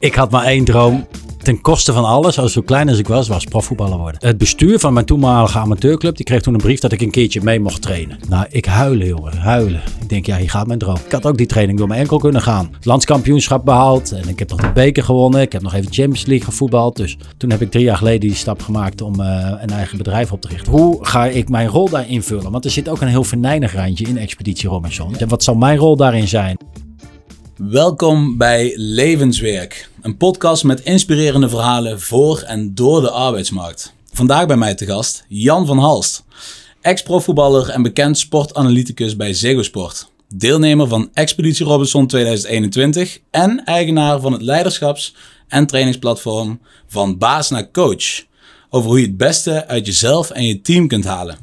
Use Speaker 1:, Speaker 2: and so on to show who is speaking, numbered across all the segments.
Speaker 1: Ik had maar één droom. Ten koste van alles, als zo klein als ik was, was profvoetballer worden. Het bestuur van mijn toenmalige amateurclub, die kreeg toen een brief dat ik een keertje mee mocht trainen. Nou, ik huilen, jongen, huilen. Ik denk, ja, hier gaat mijn droom. Ik had ook die training door mijn enkel kunnen gaan. Het landskampioenschap behaald en ik heb nog de beker gewonnen. Ik heb nog even Champions League gevoetbald. Dus toen heb ik drie jaar geleden die stap gemaakt om uh, een eigen bedrijf op te richten. Hoe ga ik mijn rol daar invullen? Want er zit ook een heel venijnig randje in Expeditie Robinson. En wat zal mijn rol daarin zijn?
Speaker 2: Welkom bij Levenswerk, een podcast met inspirerende verhalen voor en door de arbeidsmarkt. Vandaag bij mij te gast Jan van Halst, ex-profvoetballer en bekend sportanalyticus bij Ziggo Sport. Deelnemer van Expeditie Robinson 2021 en eigenaar van het leiderschaps- en trainingsplatform Van Baas naar Coach. Over hoe je het beste uit jezelf en je team kunt halen.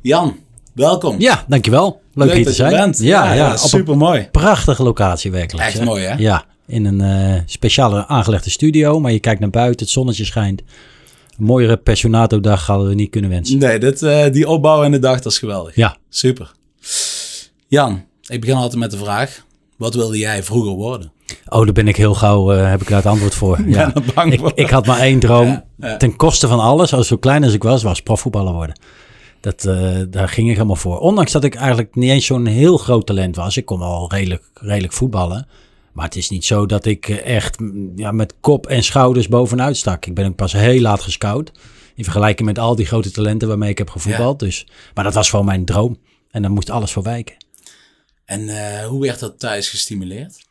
Speaker 2: Jan, welkom.
Speaker 1: Ja, dankjewel. Leuk,
Speaker 2: Leuk
Speaker 1: hier te zijn.
Speaker 2: bent. Ja, ja, super mooi.
Speaker 1: Prachtige locatie werkelijk.
Speaker 2: Echt mooi, hè?
Speaker 1: Ja, in een eh, speciale aangelegde studio, maar je kijkt naar buiten, het zonnetje schijnt. Een mooiere pensionato-dag hadden we niet kunnen wensen.
Speaker 2: Nee, dit, eh, die opbouw in de dag, dat is geweldig.
Speaker 1: Ja,
Speaker 2: Super. Jan, ik begin altijd met de vraag: wat wilde jij vroeger worden?
Speaker 1: oh, daar ben ik heel gauw, eh, heb ik daar het antwoord voor. Ja. Ik, had maar één droom.
Speaker 2: Ja, ja.
Speaker 1: Ten koste van alles, als zo klein als ik was, was profvoetballer worden. Dat, eh, daar ging ik helemaal voor. Ondanks dat ik eigenlijk niet eens zo'n heel groot talent was. Ik kon al redelijk, redelijk voetballen. Maar het is niet zo dat ik eh, echt ja, met kop en schouders bovenuit stak. Ik ben ook pas heel laat gescout. In vergelijking met al die grote talenten waarmee ik heb gevoetbald. Dus, maar dat was gewoon mijn droom. En daar moest alles voor wijken.
Speaker 2: En eh, hoe werd dat thuis gestimuleerd?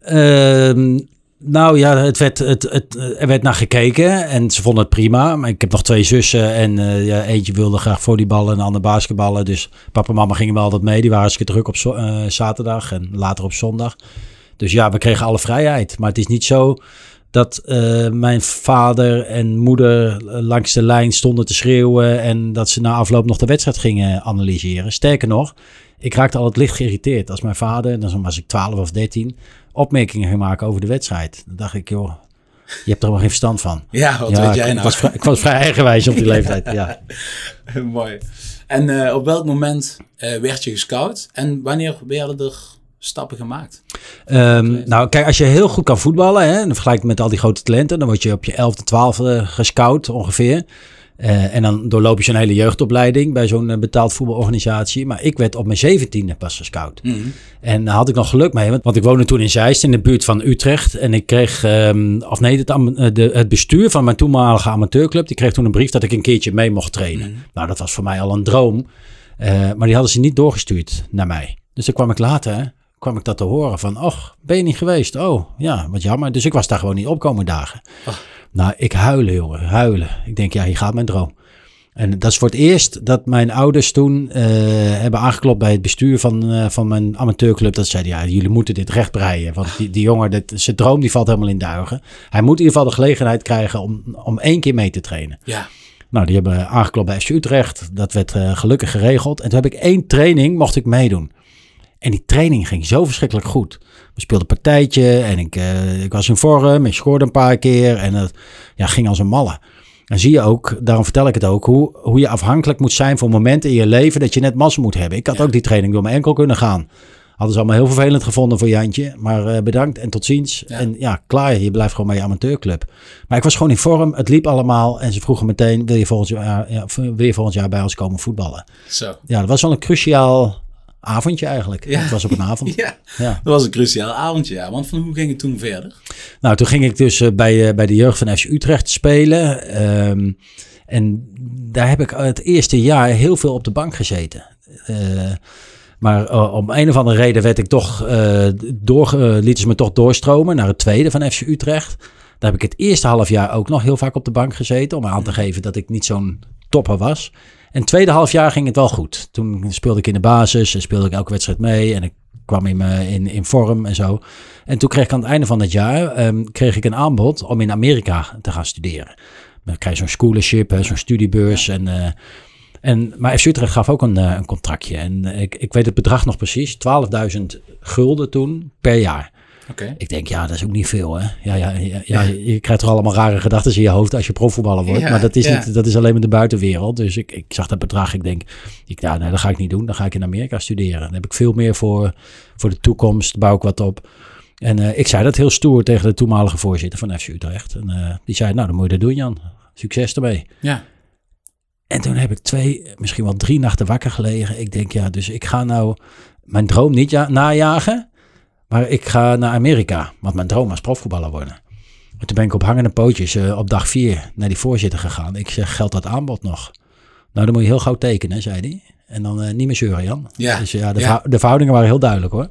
Speaker 1: Ehm, nou ja, het werd, het, het, er werd naar gekeken en ze vonden het prima. Maar ik heb nog twee zussen en eh, ja, eentje wilde graag volleyballen en de ander basketballen. Dus papa en mama gingen wel altijd mee. Die waren hartstikke druk op eh, zaterdag en later op zondag. Dus ja, we kregen alle vrijheid. Maar het is niet zo dat eh, mijn vader en moeder langs de lijn stonden te schreeuwen... en dat ze na afloop nog de wedstrijd gingen analyseren. Sterker nog, ik raakte altijd licht geïrriteerd als mijn vader, dan was ik 12 of 13, opmerkingen ging maken over de wedstrijd. Dan dacht ik, joh, je hebt er helemaal geen verstand van.
Speaker 2: Ja, wat
Speaker 1: ja,
Speaker 2: weet jij
Speaker 1: ik,
Speaker 2: nou?
Speaker 1: was vrij, ik was vrij eigenwijs op die leeftijd, ja.
Speaker 2: Mooi. En eh, op welk moment eh, werd je gescout? En wanneer werden er stappen gemaakt?
Speaker 1: Ehm, nou, kijk, als je heel goed kan voetballen, hè, en vergelijkt met al die grote talenten, dan word je op je 11e, 12e gescout ongeveer. Eh, en dan doorloop je zo'n hele jeugdopleiding bij zo'n eh, betaald voetbalorganisatie. Maar ik werd op mijn zeventiende pas gescout.
Speaker 2: Mhm.
Speaker 1: En daar had ik nog geluk mee, want- want ik woonde toen in Zeist in de buurt van Utrecht. En ik kreeg, ehm, of nee, het, eh, de, het bestuur van mijn toenmalige amateurclub, die kreeg toen een brief dat ik een keertje mee mocht trainen. Nou, dat was voor mij al een droom. Maar die hadden ze niet doorgestuurd naar mij. Dus dan kwam ik later, hè, kwam ik dat te horen van, och, ben je niet geweest? Oh, ja, wat jammer. Dus ik was daar gewoon niet opkomen dagen. Nou, ik huilen, jongen, huilen. Ik denk, ja, hier gaat mijn droom. En dat is voor het eerst dat mijn ouders toen eh, hebben aangeklopt bij het bestuur van, eh, van mijn amateurclub. Dat zeiden, ja, jullie moeten dit rechtbreien. Want die, die jongen, dit, zijn droom die valt helemaal in duigen. Hij moet in ieder geval de gelegenheid krijgen om, om één keer mee te trainen.
Speaker 2: Ja.
Speaker 1: Nou, die hebben aangeklopt bij FC Utrecht. Dat werd eh, gelukkig geregeld. En toen heb ik één training, mocht ik meedoen. En die training ging zo verschrikkelijk goed. We speelden een partijtje en ik, eh, ik was in vorm. Ik scoorde een paar keer en het ja, ging als een malle. En zie je ook, daarom vertel ik het ook, hoe, hoe je afhankelijk moet zijn van momenten in je leven dat je net massa moet hebben. Ik had ook die training door mijn enkel kunnen gaan. Hadden ze allemaal heel vervelend gevonden voor Jantje. Maar eh, bedankt en tot ziens.
Speaker 2: Ja.
Speaker 1: En ja, klaar. Je blijft gewoon bij je amateurclub. Maar ik was gewoon in vorm. Het liep allemaal. En ze vroegen meteen, wil je volgend jaar, ja, wil je volgend jaar bij ons komen voetballen?
Speaker 2: Zo.
Speaker 1: Ja, dat was wel een cruciaal avondje eigenlijk.
Speaker 2: Ja.
Speaker 1: Het was op een avond.
Speaker 2: Ja,
Speaker 1: Ja.
Speaker 2: dat was een cruciaal avondje, ja. Want van hoe ging het toen verder?
Speaker 1: Nou, toen ging ik dus eh, bij, eh, bij de jeugd van FC Utrecht spelen. Ehm, en daar heb ik het eerste jaar heel veel op de bank gezeten. Eh, maar om een of andere reden werd ik toch, door, lieten ze me toch doorstromen naar het tweede van FC Utrecht. Daar heb ik het eerste half jaar ook nog heel vaak op de bank gezeten. Om aan te geven dat ik niet zo'n topper was. En het tweede half jaar ging het wel goed. Toen speelde ik in de basis en speelde ik elke wedstrijd mee. En ik kwam in, me, in, in vorm en zo. En toen kreeg ik aan het einde van het jaar ehm, kreeg ik een aanbod om in Amerika te gaan studeren. Dan krijg je zo'n scholarship, zo'n studiebeurs. En, eh, en, maar FC Utrecht gaf ook een, eh, een contractje. En eh, ik, ik weet het bedrag nog precies. 12.000 gulden toen per jaar. Ik denk, ja, dat is ook niet veel, hè? Ja, ja, ja, ja, je krijgt toch allemaal rare gedachten in je hoofd als je profvoetballer wordt. Maar dat is, niet, dat is alleen maar de buitenwereld. Dus ik, ik zag dat bedrag. Ik denk, ik, ja, nee, dat ga ik niet doen. Dan ga ik in Amerika studeren. Dan heb ik veel meer voor, voor de toekomst. Bouw ik wat op. En eh, ik zei dat heel stoer tegen de toenmalige voorzitter van FC Utrecht. En eh, die zei, nou dan moet je dat doen Jan. Succes ermee.
Speaker 2: Ja.
Speaker 1: En toen heb ik twee, misschien wel drie nachten wakker gelegen. Ik denk, ja, dus ik ga nou mijn droom niet ja najagen. Maar ik ga naar Amerika. Want mijn droom was profvoetballer worden. En toen ben ik op hangende pootjes uh, op dag vier naar die voorzitter gegaan. Ik zeg, geldt dat aanbod nog? Nou, dan moet je heel gauw tekenen, zei hij. En dan uh, niet meer zeuren, Jan.
Speaker 2: Ja.
Speaker 1: Dus ja de,
Speaker 2: Ja.
Speaker 1: de verhoudingen waren heel duidelijk hoor.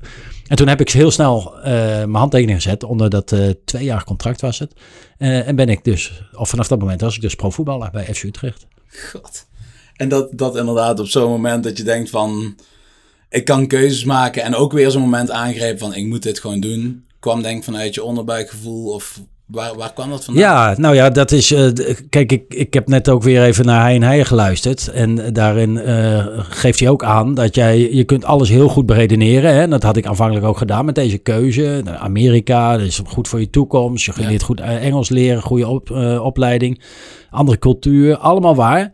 Speaker 1: En toen heb ik heel snel eh, mijn handtekening gezet. Onder dat eh tweejarig contract was het. Eh, en ben ik dus, of vanaf dat moment was ik dus profvoetballer bij FC Utrecht.
Speaker 2: God. En dat, dat inderdaad op zo'n moment dat je denkt van... Ik kan keuzes maken. En ook weer zo'n moment aangrepen van... Ik moet dit gewoon doen. Kwam denk ik vanuit je onderbuikgevoel. Of waar, waar kwam dat vandaan?
Speaker 1: Ja, nou ja, dat is. eh, d- kijk, ik, ik heb net ook weer even naar Hij en geluisterd. En daarin eh, geeft hij ook aan dat jij. Je kunt alles heel goed beredeneren. Hè? En dat had ik aanvankelijk ook gedaan met deze keuze. Nou, Amerika, dat is goed voor je toekomst. Je
Speaker 2: Ja.
Speaker 1: leert goed eh, Engels leren, goede op, eh, opleiding. Andere cultuur, allemaal waar.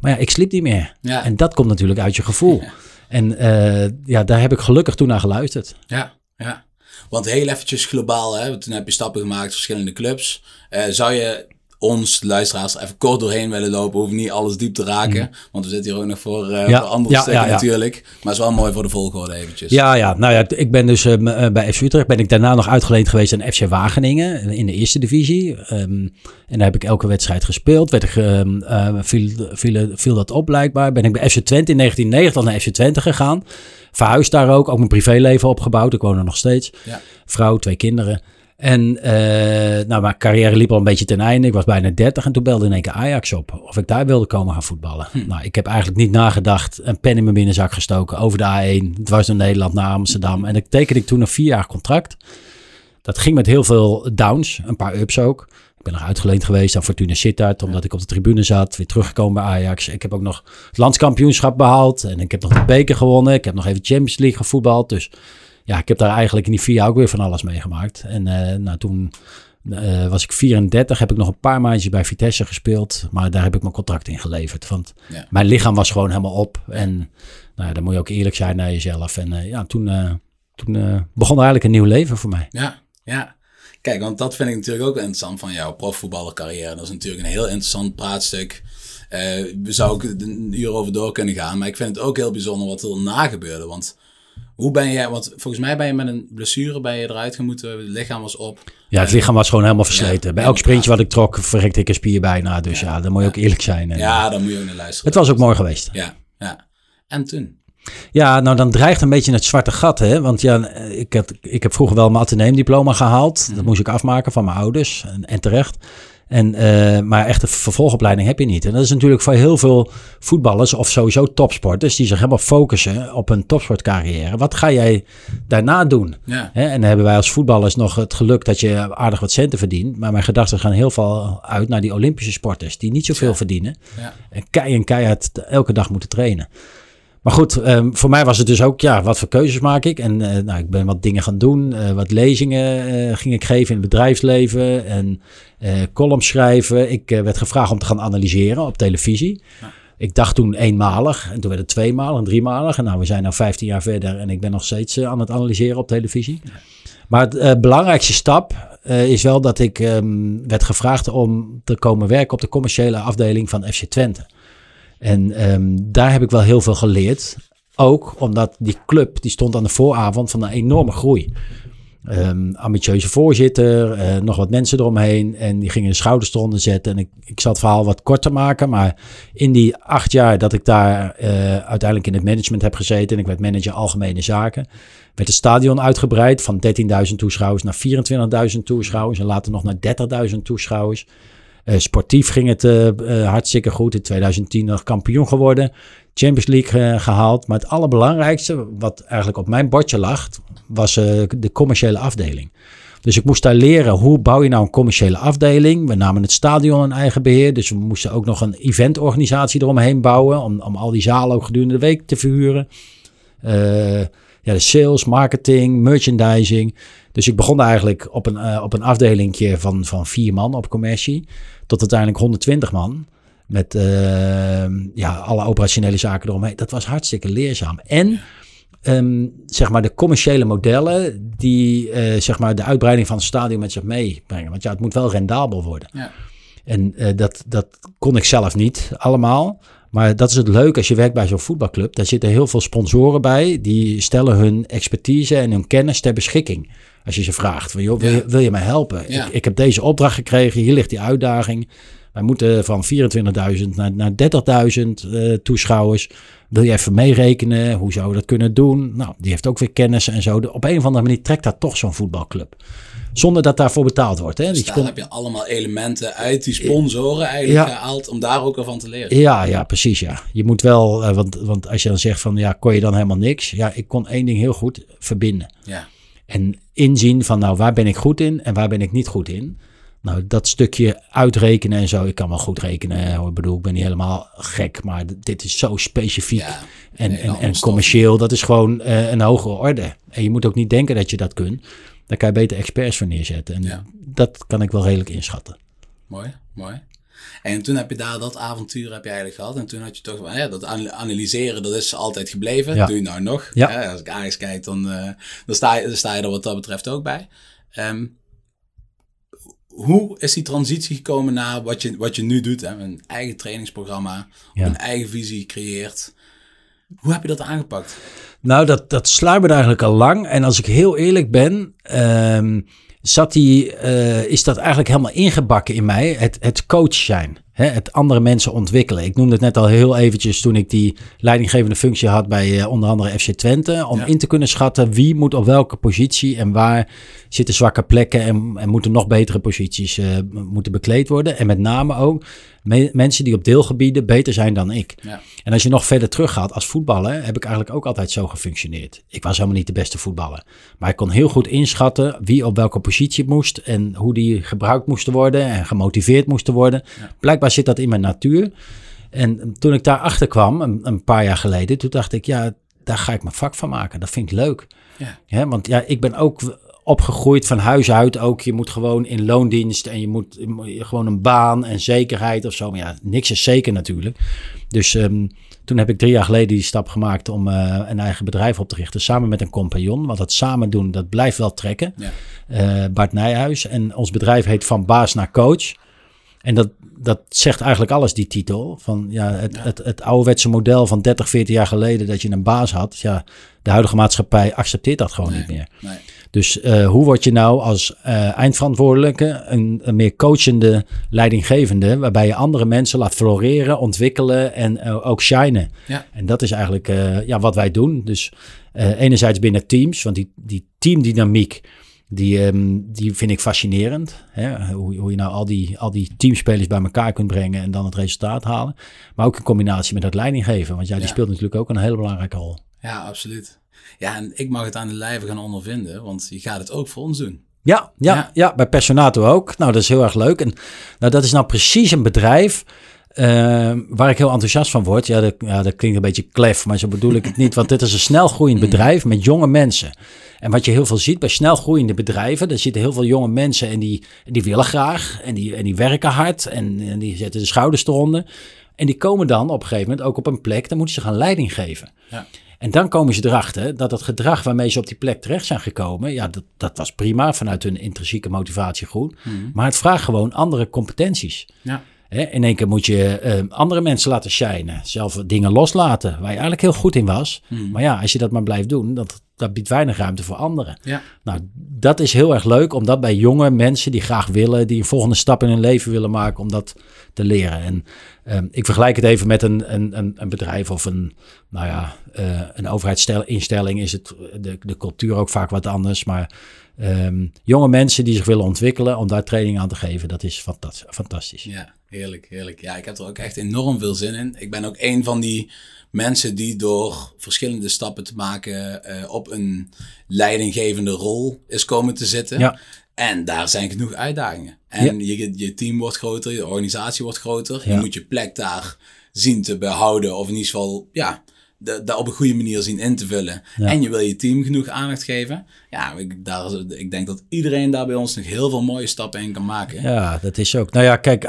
Speaker 1: Maar ja, ik sliep niet meer.
Speaker 2: Ja.
Speaker 1: En dat komt natuurlijk uit je gevoel.
Speaker 2: Ja.
Speaker 1: En eh, ja, daar heb ik gelukkig toen naar geluisterd.
Speaker 2: Ja, ja. Want heel eventjes globaal, hè, toen heb je stappen gemaakt, verschillende clubs. Eh, zou je ons, luisteraars, er even kort doorheen willen lopen? Hoeven niet alles diep te raken, want we zitten hier ook nog voor, eh.
Speaker 1: Ja,
Speaker 2: voor andere
Speaker 1: ja,
Speaker 2: stukken
Speaker 1: ja,
Speaker 2: natuurlijk. Maar het is wel mooi voor de volgorde eventjes.
Speaker 1: Ja, ja, nou ja, ik ben dus ehm, eh, bij FC Utrecht ben ik daarna nog uitgeleend geweest aan FC Wageningen in de eerste divisie. Ehm, en daar heb ik elke wedstrijd gespeeld. Werd ik, ehm, eh, viel, viel, viel dat op blijkbaar. Ben ik bij FC Twente in 1990 naar FC Twente gegaan. Verhuisd daar ook, ook mijn privéleven opgebouwd. Ik woon er nog steeds. Vrouw, twee kinderen. En eh, nou, mijn carrière liep al een beetje ten einde. Ik was bijna 30 en toen belde in één keer Ajax op. Of ik daar wilde komen gaan voetballen. Nou, ik heb eigenlijk niet nagedacht. Een pen in mijn binnenzak gestoken over de A1. Dwars door Nederland naar Amsterdam. En ik tekende ik toen een vier jaar contract. Dat ging met heel veel downs. Een paar ups ook. Ik ben nog uitgeleend geweest aan Fortuna Sittard. Omdat ik op de tribune zat. Weer teruggekomen bij Ajax. Ik heb ook nog het landskampioenschap behaald. En ik heb nog de beker gewonnen. Ik heb nog even Champions League gevoetbald. Dus ja, ik heb daar eigenlijk in die vier jaar ook weer van alles meegemaakt. En eh, nou, toen eh, was ik 34, heb ik nog een paar maandjes bij Vitesse gespeeld. Maar daar heb ik mijn contract in geleverd. Want
Speaker 2: Ja.
Speaker 1: mijn lichaam was gewoon helemaal op. En nou, ja, dan moet je ook eerlijk zijn naar jezelf. En eh, ja, toen, toen begon er eigenlijk een nieuw leven voor mij.
Speaker 2: Ja, ja. Kijk, want dat vind ik natuurlijk ook interessant van jouw profvoetballercarrière. Dat is natuurlijk een heel interessant praatstuk. We zouden ook een uur over door kunnen gaan. Maar ik vind het ook heel bijzonder wat er na gebeurde. Want hoe ben jij... Want volgens mij ben je met een blessure ben je eruit gemoeten. Het lichaam was op.
Speaker 1: Ja, het lichaam was gewoon helemaal versleten.
Speaker 2: Ja,
Speaker 1: Bij elk sprintje wat ik trok, verrekte ik een spier bijna. Dus ja, dan moet je ook eerlijk zijn. En,
Speaker 2: Ja, dan moet je ook naar luisteren.
Speaker 1: Het was ook mooi geweest.
Speaker 2: Ja, ja. En toen?
Speaker 1: Ja, nou dan dreigt een beetje het zwarte gat, hè. Want ja, ik, had, ik heb vroeger wel mijn ateneemdiploma gehaald. Dat moest ik afmaken van mijn ouders, en, en terecht. En, eh, maar echt een vervolgopleiding heb je niet. En dat is natuurlijk voor heel veel voetballers of sowieso topsporters... die zich helemaal focussen op een topsportcarrière. Wat ga jij daarna doen?
Speaker 2: Ja,
Speaker 1: Hè, en dan hebben wij als voetballers nog het geluk dat je aardig wat centen verdient. Maar mijn gedachten gaan heel veel uit naar die Olympische sporters... die niet zoveel
Speaker 2: Ja.
Speaker 1: verdienen
Speaker 2: ja,
Speaker 1: en kei en keihard elke dag moeten trainen. Maar goed, ehm, voor mij was het dus ook, ja, wat voor keuzes maak ik? En eh, nou, ik ben wat dingen gaan doen. eh, wat lezingen eh, ging ik geven in het bedrijfsleven. En columns schrijven. Ik werd gevraagd om te gaan analyseren op televisie.
Speaker 2: Ja.
Speaker 1: Ik dacht toen eenmalig. En toen werd het tweemalig en driemalig. En nou, we zijn nu 15 jaar verder. En ik ben nog steeds aan het analyseren op televisie. Maar het belangrijkste stap is wel dat ik ehm, werd gevraagd om te komen werken op de commerciële afdeling van FC Twente. En ehm, daar heb ik wel heel veel geleerd. Ook omdat die club die stond aan de vooravond van een enorme groei. Ehm, ambitieuze voorzitter, eh, nog wat mensen eromheen. En die gingen de schouders eronder zetten. En ik, ik zal het verhaal wat korter maken. Maar in die acht jaar dat ik daar eh, uiteindelijk in het management heb gezeten. En ik werd manager algemene zaken. Werd het stadion uitgebreid van 13.000 toeschouwers naar 24.000 toeschouwers. En later nog naar 30.000 toeschouwers. Eh, sportief ging het eh, eh, hartstikke goed. In 2010 nog kampioen geworden. Champions League eh, gehaald. Maar het allerbelangrijkste, wat eigenlijk op mijn bordje lag, was de commerciële afdeling. Dus ik moest daar leren hoe bouw je nou een commerciële afdeling. We namen het stadion in eigen beheer. Dus we moesten ook nog een eventorganisatie eromheen bouwen. Om, om al die zalen ook gedurende de week te verhuren. Ja, de sales, marketing, merchandising. Dus ik begon eigenlijk op een, eh, op een afdelingje van, van vier man op commercie. Tot uiteindelijk 120 man. Met eh, ja, alle operationele zaken eromheen. Dat was hartstikke leerzaam. En ehm, zeg maar de commerciële modellen die eh, zeg maar de uitbreiding van het stadion met zich meebrengen. Want ja, het moet wel rendabel worden.
Speaker 2: Ja.
Speaker 1: En eh, dat, dat kon ik zelf niet allemaal. Maar dat is het leuke als je werkt bij zo'n voetbalclub. Daar zitten heel veel sponsoren bij. Die stellen hun expertise en hun kennis ter beschikking. Als je ze vraagt, joh, wil, je, wil je mij helpen? Ik, ik heb deze opdracht gekregen, hier ligt die uitdaging. Wij moeten van 24.000 naar, naar 30.000 eh, toeschouwers. Wil je even meerekenen? Hoe zou we dat kunnen doen? Nou, die heeft ook weer kennis en zo. Op een of andere manier trekt dat toch zo'n voetbalclub. Zonder dat daarvoor betaald wordt. Hè?
Speaker 2: Dus daar heb je allemaal elementen uit die sponsoren eigenlijk
Speaker 1: Ja.
Speaker 2: gehaald om daar ook al van te leren.
Speaker 1: Ja, ja, precies. Ja. Je moet wel, eh, want, want als je dan zegt van ja, kon je dan helemaal niks? Ja, ik kon één ding heel goed verbinden.
Speaker 2: Ja,
Speaker 1: En inzien van nou, waar ben ik goed in en waar ben ik niet goed in. Nou, dat stukje uitrekenen en zo. Ik kan wel goed rekenen. Ik bedoel, ik ben niet helemaal gek, maar dit is zo specifiek.
Speaker 2: ja.
Speaker 1: en, en, commercieel, dat is gewoon eh, een hogere orde. En je moet ook niet denken dat je dat kunt. Daar kan je beter experts voor neerzetten. En
Speaker 2: Ja.
Speaker 1: dat kan ik wel redelijk inschatten.
Speaker 2: Mooi, mooi. En toen heb je daar dat avontuur heb je eigenlijk gehad. En toen had je toch ja, dat an- analyseren, dat is altijd gebleven.
Speaker 1: Ja.
Speaker 2: Doe je nou nog.
Speaker 1: Ja.
Speaker 2: Hè, als ik Ajax kijk, dan, eh, dan, sta je, dan sta je er wat dat betreft ook bij. Ehm, hoe is die transitie gekomen naar wat je, wat je nu doet? Hè? Een eigen trainingsprogramma,
Speaker 1: Ja.
Speaker 2: een eigen visie creëert. Hoe heb je dat aangepakt?
Speaker 1: Nou, dat, dat sluimerde eigenlijk al lang. En als ik heel eerlijk ben, ehm, zat die, eh, is dat eigenlijk helemaal ingebakken in mij. Het, het coach zijn. Hè? Het andere mensen ontwikkelen. Ik noemde het net al heel eventjes toen ik die leidinggevende functie had bij eh, onder andere FC Twente. Om
Speaker 2: Ja.
Speaker 1: in te kunnen schatten wie moet op welke positie en waar zitten zwakke plekken en, en moeten nog betere posities eh, moeten bekleed worden. En met name ook me- mensen die op deelgebieden beter zijn dan ik.
Speaker 2: Ja.
Speaker 1: En als je nog verder teruggaat als voetballer, heb ik eigenlijk ook altijd zo gefunctioneerd. Ik was helemaal niet de beste voetballer. Maar ik kon heel goed inschatten wie op welke positie moest en hoe die gebruikt moesten worden en gemotiveerd moesten worden. Blijkbaar zit dat in mijn natuur. En toen ik daarachter kwam, een, een paar jaar geleden, toen dacht ik, ja, daar ga ik mijn vak van maken. Dat vind ik leuk.
Speaker 2: Ja.
Speaker 1: Ja, want ja, ik ben ook opgegroeid van huis uit ook. Je moet gewoon in loondienst en je moet, je moet gewoon een baan en zekerheid of zo. Maar ja, niks is zeker natuurlijk. Dus ehm, toen heb ik drie jaar geleden die stap gemaakt om eh, een eigen bedrijf op te richten. Samen met een compagnon. Want dat samen doen, dat blijft wel trekken.
Speaker 2: Ja.
Speaker 1: Eh, Bart Nijhuis. En ons bedrijf heet Van Baas naar Coach. En dat, dat zegt eigenlijk alles, die titel. Van ja, het,
Speaker 2: Ja.
Speaker 1: Het, het ouderwetse model van 30, 40 jaar geleden dat je een baas had. Ja, de huidige maatschappij accepteert dat gewoon
Speaker 2: Nee.
Speaker 1: niet meer.
Speaker 2: Nee.
Speaker 1: Dus eh, hoe word je nou als eh, eindverantwoordelijke een, een meer coachende leidinggevende, waarbij je andere mensen laat floreren, ontwikkelen en eh, ook shinen.
Speaker 2: Ja.
Speaker 1: En dat is eigenlijk ja, wat wij doen. Dus enerzijds binnen teams, want die, die teamdynamiek, die, ehm, die vind ik fascinerend. Hè? Hoe, hoe je nou al die, al die teamspelers bij elkaar kunt brengen en dan het resultaat halen. Maar ook in combinatie met het leidinggeven, want ja, die
Speaker 2: Ja.
Speaker 1: speelt natuurlijk ook een hele belangrijke rol.
Speaker 2: Ja, absoluut. Ja, en ik mag het aan de lijve gaan ondervinden, want je gaat het ook voor ons doen.
Speaker 1: Ja, ja,
Speaker 2: Ja.
Speaker 1: ja. bij Personato ook. Nou, dat is heel erg leuk. En nou, dat is nou precies een bedrijf eh, waar ik heel enthousiast van word. Ja dat, ja, dat klinkt een beetje klef, maar zo bedoel ik het niet. Want dit is een snel groeiend bedrijf met jonge mensen. En wat je heel veel ziet bij snel groeiende bedrijven, daar zitten heel veel jonge mensen en die, die willen graag en die, en die werken hard en, en die zetten de schouders eronder. En die komen dan op een gegeven moment ook op een plek, dan moeten ze gaan leiding geven.
Speaker 2: Ja.
Speaker 1: En dan komen ze erachter dat het gedrag waarmee ze op die plek terecht zijn gekomen, ja, dat, dat was prima vanuit hun intrinsieke motivatie goed. Maar het vraagt gewoon andere competenties.
Speaker 2: Ja.
Speaker 1: Hè, in één keer moet je eh, andere mensen laten shinen, zelf dingen loslaten waar je eigenlijk heel goed in was. Maar ja, als je dat maar blijft doen, dat, dat biedt weinig ruimte voor anderen.
Speaker 2: Ja.
Speaker 1: Nou, dat is heel erg leuk om dat bij jonge mensen die graag willen, die een volgende stap in hun leven willen maken, om dat te leren. En ehm, ik vergelijk het even met een, een, een, een bedrijf of een, nou ja, eh, een overheidsinstelling is het de, de cultuur ook vaak wat anders. Maar ehm, jonge mensen die zich willen ontwikkelen, om daar training aan te geven, dat is fantas- fantastisch.
Speaker 2: Ja, heerlijk, heerlijk. Ja, ik heb er ook echt enorm veel zin in. Ik ben ook een van die mensen die door verschillende stappen te maken eh, op een leidinggevende rol is komen te zitten.
Speaker 1: Ja.
Speaker 2: En daar zijn genoeg uitdagingen. En je, je team wordt groter, je organisatie wordt groter. Je
Speaker 1: Ja.
Speaker 2: moet je plek daar zien te behouden of in ieder geval ja, de- dat op een goede manier zien in te vullen.
Speaker 1: Ja.
Speaker 2: En je wil je team genoeg aandacht geven. Ja, ik, daar, ik denk dat iedereen daar bij ons nog heel veel mooie stappen in kan maken.
Speaker 1: Ja, dat is ook. Nou ja, kijk,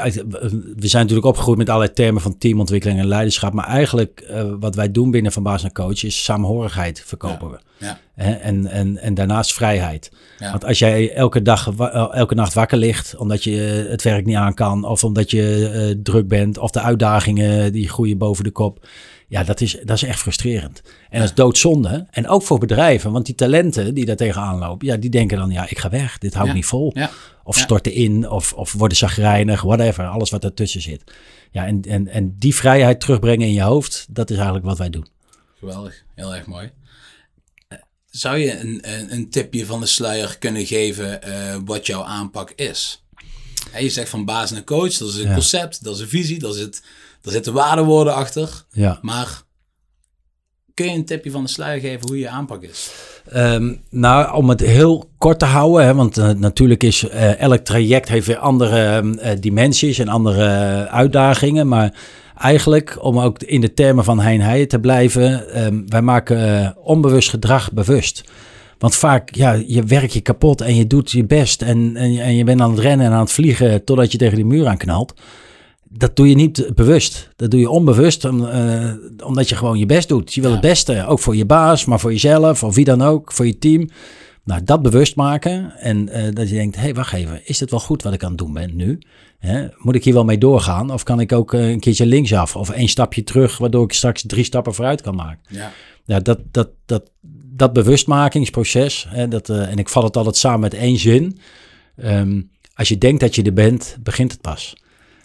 Speaker 1: we zijn natuurlijk opgegroeid met allerlei termen van teamontwikkeling en leiderschap. Maar eigenlijk eh, wat wij doen binnen Van Baas naar Coach is samenhorigheid verkopen we.
Speaker 2: Ja?
Speaker 1: En, en, en daarnaast vrijheid.
Speaker 2: Ja.
Speaker 1: Want als jij elke, dag, wa- elke nacht wakker ligt omdat je het werk niet aan kan, of omdat je eh, druk bent, of de uitdagingen die groeien boven de kop. Ja, dat is, dat is echt frustrerend. En dat is doodzonde. En ook voor bedrijven, want die talenten die daar tegenaan lopen, ja, die denken dan, ja, ik ga weg, dit hou ik
Speaker 2: Ja.
Speaker 1: niet vol.
Speaker 2: ja,
Speaker 1: Of storten in, of, of worden zagrijnig, whatever. Alles wat ertussen zit. Ja, en, en, en die vrijheid terugbrengen in je hoofd, dat is eigenlijk wat wij doen.
Speaker 2: geweldig. Heel erg mooi. Eh, Zou je een, een, een tipje van de sluier kunnen geven eh, wat jouw aanpak is? Je zegt van baas naar coach, dat is een
Speaker 1: Ja.
Speaker 2: concept, dat is een visie, daar, zit, daar zitten waardewoorden achter.
Speaker 1: Ja.
Speaker 2: Maar kun je een tipje van de sluier geven hoe je aanpak is?
Speaker 1: Ehm, nou, om het heel kort te houden, hè, want eh, natuurlijk is eh, elk traject heeft weer andere eh, dimensies en andere uitdagingen. Maar eigenlijk, om ook in de termen van Hein Heijen te blijven, ehm, wij maken onbewust gedrag bewust. Want vaak, ja, je werkt je kapot en je doet je best en, en, en je bent aan het rennen en aan het vliegen totdat je tegen die muur aan knalt. Dat doe je niet bewust. Dat doe je onbewust, om, eh, omdat je gewoon je best doet. Je wil
Speaker 2: Ja.
Speaker 1: het beste, ook voor je baas, maar voor jezelf of wie dan ook, voor je team. Nou, dat bewust maken en eh, dat je denkt, hé, hey, wacht even, is het wel goed wat ik aan het doen ben nu? Hè? Moet ik hier wel mee doorgaan? Of kan ik ook eh, een keertje linksaf of één stapje terug, waardoor ik straks drie stappen vooruit kan maken?
Speaker 2: Ja,
Speaker 1: Ja, dat, dat, dat, dat bewustmakingsproces, hè, dat, en ik vat het altijd samen met één zin. Ehm, als je denkt dat je er bent, begint het pas.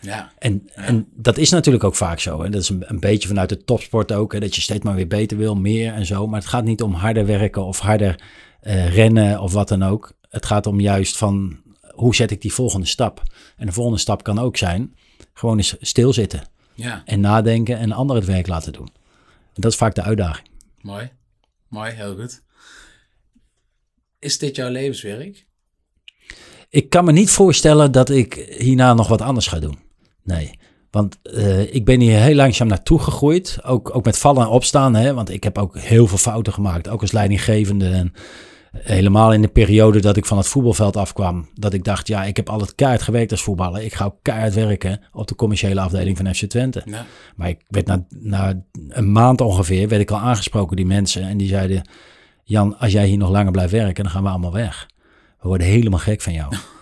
Speaker 2: Ja,
Speaker 1: En, en dat is natuurlijk ook vaak zo. En dat is een, een beetje vanuit de topsport ook. Hè, dat je steeds maar weer beter wil, meer en zo. Maar het gaat niet om harder werken of harder eh, rennen of wat dan ook. Het gaat om juist van hoe zet ik die volgende stap. En de volgende stap kan ook zijn gewoon eens stilzitten.
Speaker 2: ja.
Speaker 1: En nadenken en anderen het werk laten doen. En dat is vaak de uitdaging.
Speaker 2: Mooi. Mooi, heel goed. Is dit jouw levenswerk?
Speaker 1: Ik kan me niet voorstellen dat ik hierna nog wat anders ga doen. Nee. Want eh, ik ben hier heel langzaam naartoe gegroeid. Ook, ook met vallen en opstaan. Hè? Want ik heb ook heel veel fouten gemaakt. Ook als leidinggevende. En helemaal in de periode dat ik van het voetbalveld afkwam. Dat ik dacht, ja, ik heb al het keihard gewerkt als voetballer. Ik ga ook keihard werken op de commerciële afdeling van FC Twente.
Speaker 2: Ja.
Speaker 1: Maar ik werd na, na een maand ongeveer, werd ik al aangesproken, die mensen. En die zeiden, Jan, als jij hier nog langer blijft werken, dan gaan we allemaal weg. We worden helemaal gek van jou.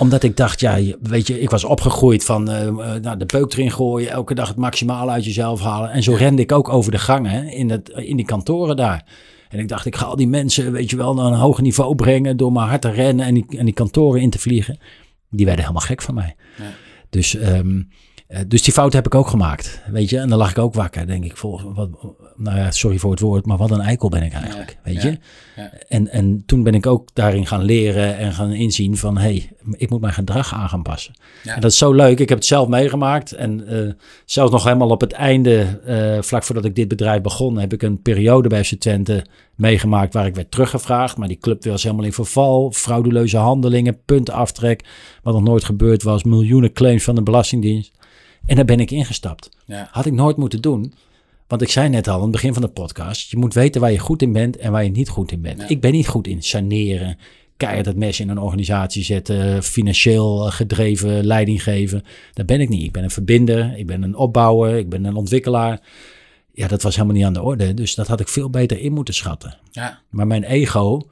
Speaker 1: Omdat ik dacht, ja, weet je, ik was opgegroeid van eh, eh, nou, de peuk erin gooien, elke dag het maximale uit jezelf halen. En zo rende ik ook over de gangen in, het, in die kantoren daar. En ik dacht, ik ga al die mensen, weet je wel, naar een hoger niveau brengen door maar hard te rennen en die, en die kantoren in te vliegen. Die werden helemaal gek van mij.
Speaker 2: Ja.
Speaker 1: Dus, ehm, eh, dus die fout heb ik ook gemaakt, weet je. En dan lag ik ook wakker, denk ik. Vol, wat, nou ja, sorry voor het woord, maar wat een eikel ben ik eigenlijk,
Speaker 2: Ja,
Speaker 1: weet je.
Speaker 2: ja.
Speaker 1: En, en toen ben ik ook daarin gaan leren en gaan inzien van... hé, hey, ik moet mijn gedrag aan gaan passen. En dat is zo leuk. Ik heb het zelf meegemaakt. En eh, zelfs nog helemaal op het einde, eh, vlak voordat ik dit bedrijf begon... heb ik een periode bij FC Twente meegemaakt waar ik werd teruggevraagd. Maar die club was helemaal in verval. Frauduleuze handelingen, puntenaftrek. Wat nog nooit gebeurd was. Miljoenen claims van de Belastingdienst. En daar ben ik ingestapt. Had ik nooit moeten doen. Want ik zei net al aan het begin van de podcast: je moet weten waar je goed in bent en waar je niet goed in bent.
Speaker 2: Ja.
Speaker 1: Ik ben niet goed in saneren, keihard het mes in een organisatie zetten, financieel gedreven leiding geven. Dat ben ik niet. Ik ben een verbinder, ik ben een opbouwer, ik ben een ontwikkelaar. Ja, dat was helemaal niet aan de orde. Dus dat had ik veel beter in moeten schatten.
Speaker 2: Ja.
Speaker 1: Maar mijn ego,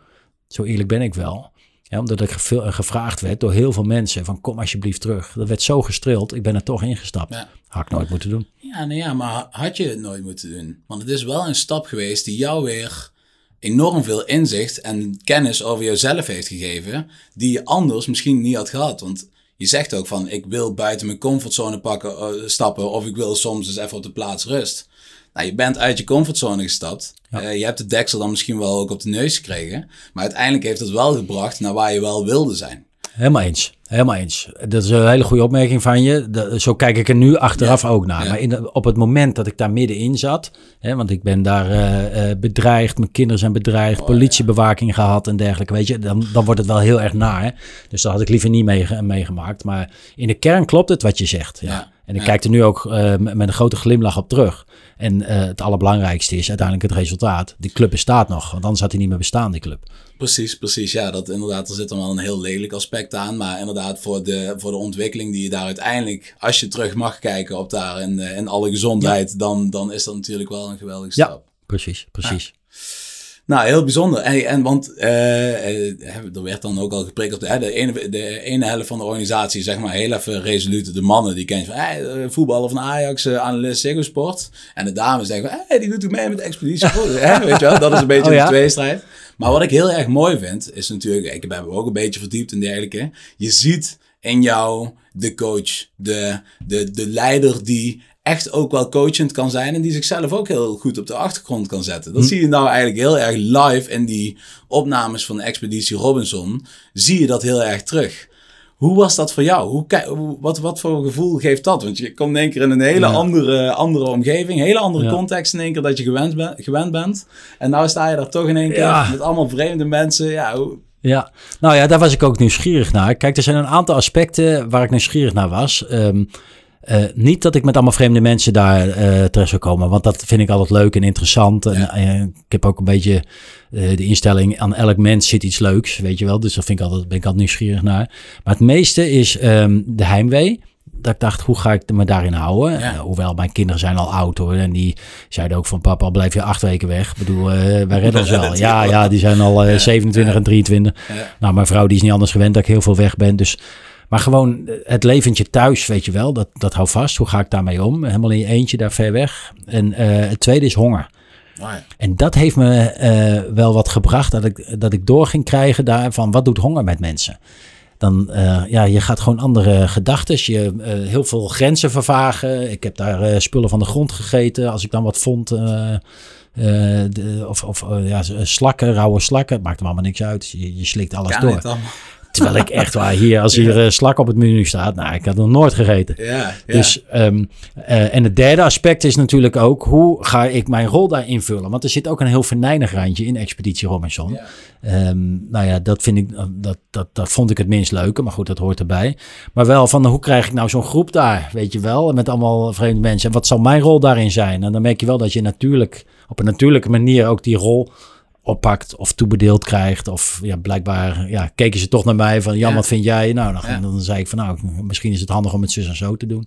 Speaker 1: zo eerlijk ben ik wel, ja, omdat ik gevraagd werd door heel veel mensen van kom alsjeblieft terug. Dat werd zo gestrild, ik ben er toch ingestapt.
Speaker 2: Ja.
Speaker 1: Had ik nooit moeten doen.
Speaker 2: Ja, nou ja, maar had je het nooit moeten doen? Want het is wel een stap geweest die jou weer enorm veel inzicht en kennis over jezelf heeft gegeven, die je anders misschien niet had gehad. Want je zegt ook van, ik wil buiten mijn comfortzone pakken, eh, stappen, of ik wil soms eens even op de plaats rust. Nou, je bent uit je comfortzone gestapt. Eh, je hebt de deksel dan misschien wel ook op de neus gekregen. Maar uiteindelijk heeft het wel gebracht naar waar je wel wilde zijn.
Speaker 1: Helemaal eens. Helemaal eens. Dat is een hele goede opmerking van je. Dat- zo kijk ik er nu achteraf ook naar.
Speaker 2: ja.
Speaker 1: Maar in de- op het moment dat ik daar middenin zat, hè, want ik ben daar eh, eh, bedreigd, mijn kinderen zijn bedreigd, politiebewaking gehad en dergelijke, weet je, dan, dan wordt het wel heel erg naar. Dus dat had ik liever niet meege- meegemaakt. Maar in de kern klopt het wat je zegt. Ja.
Speaker 2: Ja.
Speaker 1: En ik
Speaker 2: Ja.
Speaker 1: kijk er nu ook eh, met een grote glimlach op terug. En eh, het allerbelangrijkste is uiteindelijk het resultaat. Die club bestaat nog, want anders had hij niet meer bestaan, die club.
Speaker 2: Precies, precies. Ja, dat inderdaad, er zit dan wel een heel lelijk aspect aan. Maar inderdaad, voor de, voor de ontwikkeling die je daar uiteindelijk, als je terug mag kijken op daar in, eh, in alle gezondheid, dan, dan is dat natuurlijk wel een geweldige
Speaker 1: Ja.
Speaker 2: stap.
Speaker 1: Precies, precies.
Speaker 2: Nou, heel bijzonder. En, en want eh, er werd dan ook al geprikkeld. Hè, de, ene, de ene helft van de organisatie, zeg maar, heel even resoluut. De mannen die kennen van hey, eh, voetballer van Ajax, eh, analist Ziggo Sport. En de dames zeggen van hey, die doet ook mee met de Expeditie. Hè, weet je wel, dat is een beetje
Speaker 1: Oh, ja?
Speaker 2: de tweestrijd. Maar wat ik heel erg mooi vind, is natuurlijk, ik heb me ook een beetje verdiept in dergelijke. Je ziet in jou de coach, de, de, de leider die echt ook wel coachend kan zijn en die zichzelf ook heel goed op de achtergrond kan zetten. Dat zie je nou eigenlijk heel erg live in die opnames van Expeditie Robinson. Zie je dat heel erg terug. Hoe was dat voor jou? Hoe, wat, wat voor gevoel geeft dat? Want je komt in één keer in een hele
Speaker 1: Ja.
Speaker 2: andere, andere omgeving, hele andere
Speaker 1: Ja.
Speaker 2: context in één keer dat je gewend, ben- gewend bent. En nou sta je daar toch in één keer
Speaker 1: Ja.
Speaker 2: met allemaal vreemde mensen. Ja, hoe,
Speaker 1: Ja, nou ja, daar was ik ook nieuwsgierig naar. Kijk, er zijn een aantal aspecten waar ik nieuwsgierig naar was. Ehm, eh, niet dat ik met allemaal vreemde mensen daar eh, terecht zou komen, want dat vind ik altijd leuk en interessant. En,
Speaker 2: Ja.
Speaker 1: eh, ik heb ook een beetje de instelling, aan elk mens zit iets leuks, weet je wel. Dus daar vind ik altijd, ben ik altijd nieuwsgierig naar. Maar het meeste is ehm, de heimwee. Dat ik dacht, hoe ga ik me daarin houden?
Speaker 2: Ja.
Speaker 1: Hoewel mijn kinderen zijn al oud hoor. En die zeiden ook van papa, blijf je acht weken weg. Ik bedoel, wij redden ons wel. Ja, ja, die zijn al eh, 27 en 23.
Speaker 2: Ja.
Speaker 1: Nou, mijn vrouw die is niet anders gewend dat ik heel veel weg ben. Dus, maar gewoon eh, het leventje thuis, weet je wel, dat, dat hou vast. Hoe ga ik daarmee om? Helemaal in je eentje daar ver weg. En eh, het tweede is honger.
Speaker 2: Oh ja.
Speaker 1: En dat heeft me eh, wel wat gebracht dat ik, dat ik door ging krijgen daar van wat doet honger met mensen. Dan, eh, ja, je gaat gewoon andere gedachten. Je heel veel grenzen vervagen. Ik heb daar spullen van de grond gegeten. Als ik dan wat vond. de, of of ja, slakken, rauwe slakken. Het maakt er allemaal niks uit. Je, je slikt alles
Speaker 2: Kan
Speaker 1: door. Terwijl ik echt waar hier, als hier eh, slak op het menu staat. Nou, ik had nog nooit gegeten.
Speaker 2: Ja, ja.
Speaker 1: Dus, ehm, eh, en het derde aspect is natuurlijk ook, hoe ga ik mijn rol daar invullen? Want er zit ook een heel venijnig randje in Expeditie Robinson. Ehm, nou ja, dat, vind ik, dat, dat, dat vond ik het minst leuke, maar goed, dat hoort erbij. Maar wel van, hoe krijg ik nou zo'n groep daar, weet je wel? Met allemaal vreemde mensen. En wat zal mijn rol daarin zijn? En dan merk je wel dat je natuurlijk, op een natuurlijke manier ook die rol oppakt of toebedeeld krijgt. Of ja, blijkbaar ja, keken ze toch naar mij van, Jan,
Speaker 2: Ja.
Speaker 1: wat vind jij? Nou, dan,
Speaker 2: Ja.
Speaker 1: dan zei ik van, nou, misschien is het handig om het zus en zo te doen.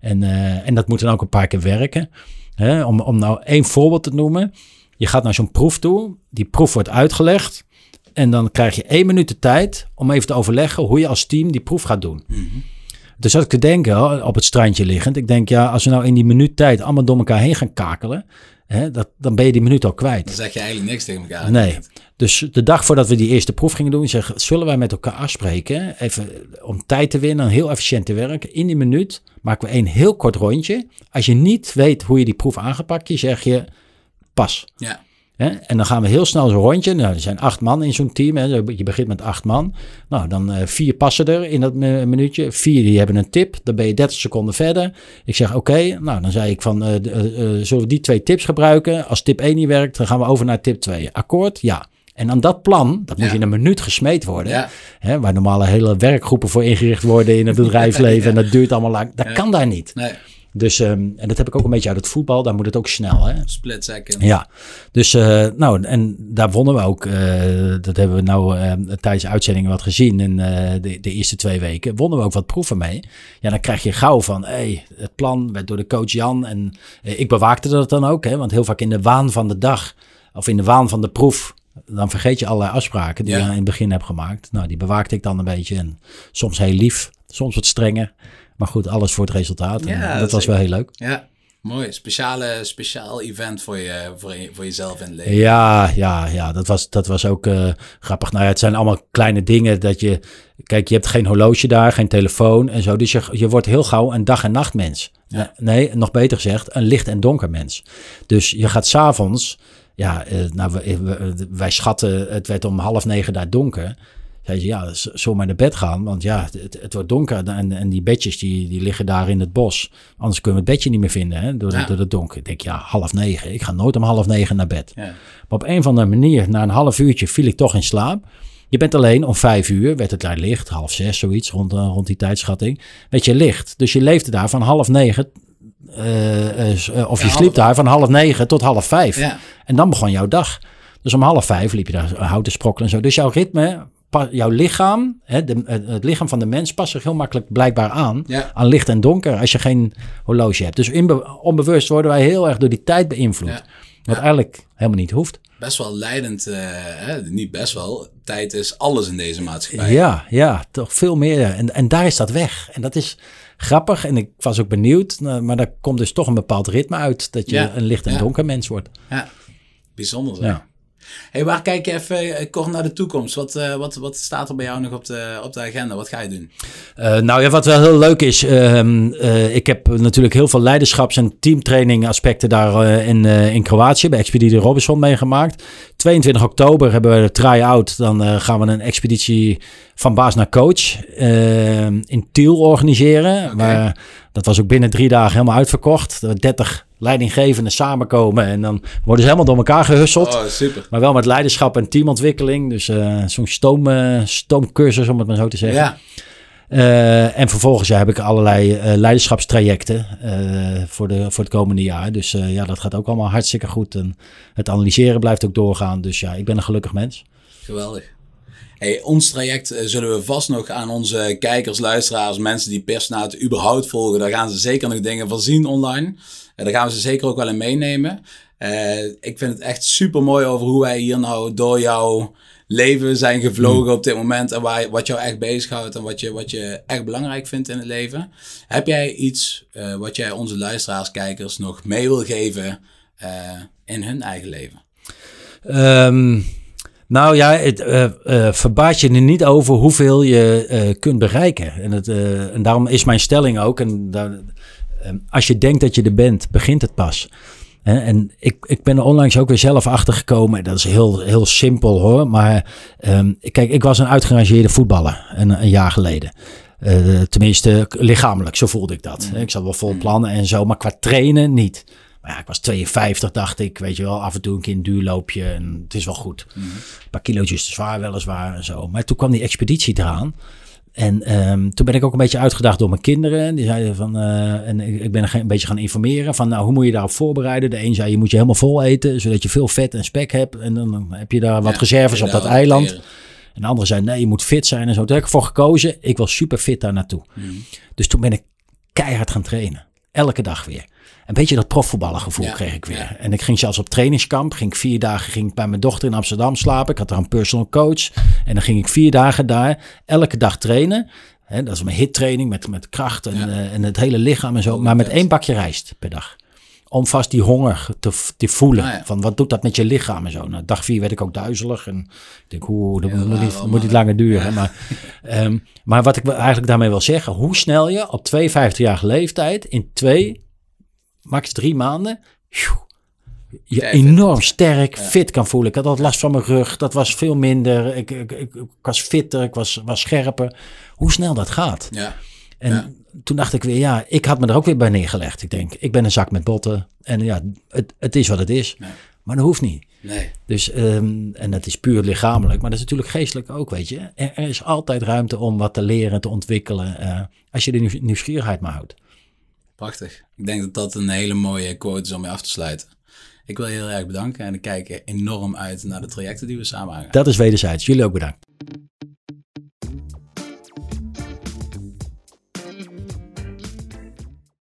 Speaker 1: En, eh, en dat moet dan ook een paar keer werken. Hè? Om, om nou één voorbeeld te noemen. Je gaat naar zo'n proef toe. Die proef wordt uitgelegd. En dan krijg je één minuut de tijd om even te overleggen hoe je als team die proef gaat doen.
Speaker 2: Mhm.
Speaker 1: Dus zat ik te denken, op het strandje liggend. Ik denk, ja, als we nou in die minuut tijd allemaal door elkaar heen gaan kakelen. Hè, dat, dan ben je die minuut al kwijt.
Speaker 2: Dan zeg je eigenlijk niks tegen elkaar.
Speaker 1: Nee. Dus de dag voordat we die eerste proef gingen doen, zeg, zullen wij met elkaar afspreken, even om tijd te winnen, heel efficiënt te werken. In die minuut maken we een heel kort rondje. Als je niet weet hoe je die proef aangepakt, je zeg je pas.
Speaker 2: Ja.
Speaker 1: Hè? En dan gaan we heel snel zo'n rondje. Nou, er zijn acht man in zo'n team. Hè? Je begint met acht man. Nou, dan eh, vier passen er in dat mi- minuutje. Vier die hebben een tip. Dan ben je 30 seconden verder. Ik zeg oké. Nou, dan zei ik van, eh, eh, eh, zullen we die twee tips gebruiken? Als tip 1 niet werkt, dan gaan we over naar tip 2. Akkoord? Ja. En aan dat plan, dat moet
Speaker 2: Ja.
Speaker 1: in een minuut gesmeed worden.
Speaker 2: Ja.
Speaker 1: Hè? Waar normale hele werkgroepen voor ingericht worden in het bedrijfsleven. En dat duurt allemaal lang. Dat kan daar niet.
Speaker 2: Nee.
Speaker 1: Dus, ehm, en dat heb ik ook een beetje uit het voetbal. Daar moet het ook snel. Hè?
Speaker 2: Split second.
Speaker 1: Ja, dus eh, nou, en daar wonnen we ook. eh, dat hebben we nou eh, tijdens de uitzendingen wat gezien. En eh, de, de eerste twee weken wonnen we ook wat proeven mee. Ja, dan krijg je gauw van, hey, het plan werd door de coach Jan. En ik bewaakte dat dan ook, hè, want heel vaak in de waan van de dag of in de waan van de proef. Dan vergeet je allerlei afspraken die
Speaker 2: Ja.
Speaker 1: je in het begin hebt gemaakt. Nou, die bewaakte ik dan een beetje. En soms heel lief, soms wat strenger. Maar goed, alles voor het resultaat. En,
Speaker 2: Ja,
Speaker 1: dat was wel heel leuk.
Speaker 2: Ja. Mooi. Speciale, speciaal event voor, je, voor, je, voor jezelf in het leven.
Speaker 1: Ja, ja, ja, dat was, dat was ook eh, grappig. Nou ja, het zijn allemaal kleine dingen dat je... Kijk, je hebt geen horloge daar, geen telefoon en zo. Dus je, je wordt heel gauw een dag- en nachtmens.
Speaker 2: Ja.
Speaker 1: Nee, nog beter gezegd, een licht- en donker mens. Dus je gaat s'avonds... Ja, eh, nou, wij schatten, het werd om half negen daar donker. Zei ze, ja, z- zullen we maar naar bed gaan? Want ja, het, het wordt donker en, en die bedjes die, die liggen daar in het bos. Anders kunnen we het bedje niet meer vinden hè, door,
Speaker 2: Ja.
Speaker 1: door het donker. Ik denk, ja, half negen. Ik ga nooit om half negen naar bed.
Speaker 2: Ja.
Speaker 1: Maar op een of andere manier, na een half uurtje, viel ik toch in slaap. Je bent alleen om vijf uur, werd het daar licht, half zes, zoiets, rond, uh, rond die tijdschatting. Weet je, licht. Dus je leefde daar van half negen, uh, of je sliep daar van half negen tot half vijf.
Speaker 2: Ja.
Speaker 1: En dan begon jouw dag. Dus om half vijf liep je daar houten sprokkelen en zo. Dus jouw ritme, jouw lichaam, hè, de, het lichaam van de mens past zich heel makkelijk blijkbaar aan.
Speaker 2: Ja.
Speaker 1: Aan licht en donker als je geen horloge hebt. Dus inbe- onbewust worden wij heel erg door die tijd beïnvloed.
Speaker 2: Ja.
Speaker 1: Wat eigenlijk helemaal niet hoeft.
Speaker 2: Best wel leidend, eh, hè? niet best wel. Tijd is alles in deze maatschappij.
Speaker 1: Ja, ja, toch veel meer. En, en daar is dat weg. En dat is grappig. En ik was ook benieuwd. nou, Maar daar komt dus toch een bepaald ritme uit. Dat je
Speaker 2: Ja,
Speaker 1: een licht en donker mens wordt.
Speaker 2: Ja. Bijzonder.
Speaker 1: Ja.
Speaker 2: Hey, waar kijk je even eh, kort naar de toekomst? Wat, eh, wat, wat staat er bij jou nog op de, op de agenda? Wat ga je doen?
Speaker 1: Eh, nou ja, wat wel heel leuk is, ehm, eh, ik heb natuurlijk heel veel leiderschaps- en teamtraining aspecten daar in, in Kroatië bij Expeditie Robinson meegemaakt. 22 oktober hebben we de try-out. Dan gaan we een expeditie van baas naar coach eh, in Tiel organiseren. Waar, dat was ook binnen drie dagen helemaal uitverkocht. Er 30 leidinggevenden samenkomen en dan worden ze helemaal door elkaar gehusseld.
Speaker 2: Oh, super.
Speaker 1: Maar wel met leiderschap en teamontwikkeling. Dus eh, zo'n stoom, eh, stoomcursus, om het maar zo te zeggen.
Speaker 2: Ja,
Speaker 1: Eh, en vervolgens ja, heb ik allerlei leiderschapstrajecten voor, de, voor het komende jaar. Dus ja, dat gaat ook allemaal hartstikke goed. En het analyseren blijft ook doorgaan. Dus ja, ik ben een gelukkig mens.
Speaker 2: geweldig. Hey, ons traject zullen we vast nog aan onze kijkers, luisteraars, mensen die personaat überhaupt volgen. Daar gaan ze zeker nog dingen van zien online. En daar gaan we ze zeker ook wel in meenemen. Eh, ik vind het echt super mooi over hoe wij hier nou door jouw leven zijn gevlogen op dit moment. En waar, wat jou echt bezighoudt en wat je, wat je echt belangrijk vindt in het leven. Heb jij iets eh, wat jij onze luisteraars, kijkers nog mee wil geven eh, in hun eigen leven?
Speaker 1: Ehm, nou ja, het verbaas je er niet over hoeveel je kunt bereiken. En, het, en daarom is mijn stelling ook, en daar, als je denkt dat je er bent, begint het pas. En ik, ik ben er onlangs ook weer zelf achter gekomen. Dat is heel, heel simpel hoor. Maar ehm, kijk, ik was een uitgerangeerde voetballer een, een jaar geleden. Eh, tenminste, lichamelijk, zo voelde ik dat. Ik zat wel vol plannen en zo, maar qua trainen niet. Maar ja, ik was 52, dacht ik. Weet je wel, af en toe een keer een duurloopje en het is wel goed. Een paar kilootjes te zwaar weliswaar en zo. Maar toen kwam die expeditie eraan. En ehm, toen ben ik ook een beetje uitgedaagd door mijn kinderen. Die zeiden van, eh, en ik ik ben een beetje gaan informeren van, nou, hoe moet je daarop voorbereiden? De een zei, je moet je helemaal vol eten, zodat je veel vet en spek hebt. En dan heb je daar wat
Speaker 2: Ja,
Speaker 1: reserves op dat eiland. En de andere zei, nee, je moet fit zijn en zo. Toen heb ik ervoor gekozen, ik wil super fit daar naartoe.
Speaker 2: Mhm.
Speaker 1: Dus toen ben ik keihard gaan trainen. Elke dag weer. Een beetje dat profvoetballengevoel
Speaker 2: Ja,
Speaker 1: kreeg ik weer.
Speaker 2: ja.
Speaker 1: En ik ging zelfs op trainingskamp. Ging ik vier dagen ging ik bij mijn dochter in Amsterdam slapen. Ik had daar een personal coach. En dan ging ik vier dagen daar elke dag trainen. Dat is mijn hittraining met, met kracht en,
Speaker 2: Ja.
Speaker 1: eh, en het hele lichaam en zo. Maar met één bakje rijst per dag. Om vast die honger te, te voelen.
Speaker 2: Ah.
Speaker 1: Van wat doet dat met je lichaam en zo. Nou, dag vier werd ik ook duizelig. En ik denk, hoe, dat moet, niet, moet niet langer duren. Maar, ehm, maar wat ik eigenlijk daarmee wil zeggen. Hoe snel je op 52-jarige leeftijd in twee, max drie maanden... je enorm sterk, fit kan voelen. Ik had altijd last van mijn rug. Dat was veel minder. Ik, ik, ik, ik was fitter, ik was, was scherper. Hoe snel dat gaat.
Speaker 2: Ja,
Speaker 1: En
Speaker 2: Ja.
Speaker 1: toen dacht ik weer, ja, ik had me er ook weer bij neergelegd. Ik denk, ik ben een zak met botten. En ja, het, het is wat het is.
Speaker 2: Ja.
Speaker 1: Maar dat hoeft niet.
Speaker 2: nee.
Speaker 1: Dus, ehm, en dat is puur lichamelijk, maar dat is natuurlijk geestelijk ook, weet je. Er, er is altijd ruimte om wat te leren, te ontwikkelen, eh, als je de nieuws- nieuwsgierigheid maar houdt.
Speaker 2: Prachtig. Ik denk dat dat een hele mooie quote is om mee af te sluiten. Ik wil je heel erg bedanken en ik kijk enorm uit naar de trajecten die we samen aangaan.
Speaker 1: Dat is wederzijds. Jullie ook bedankt.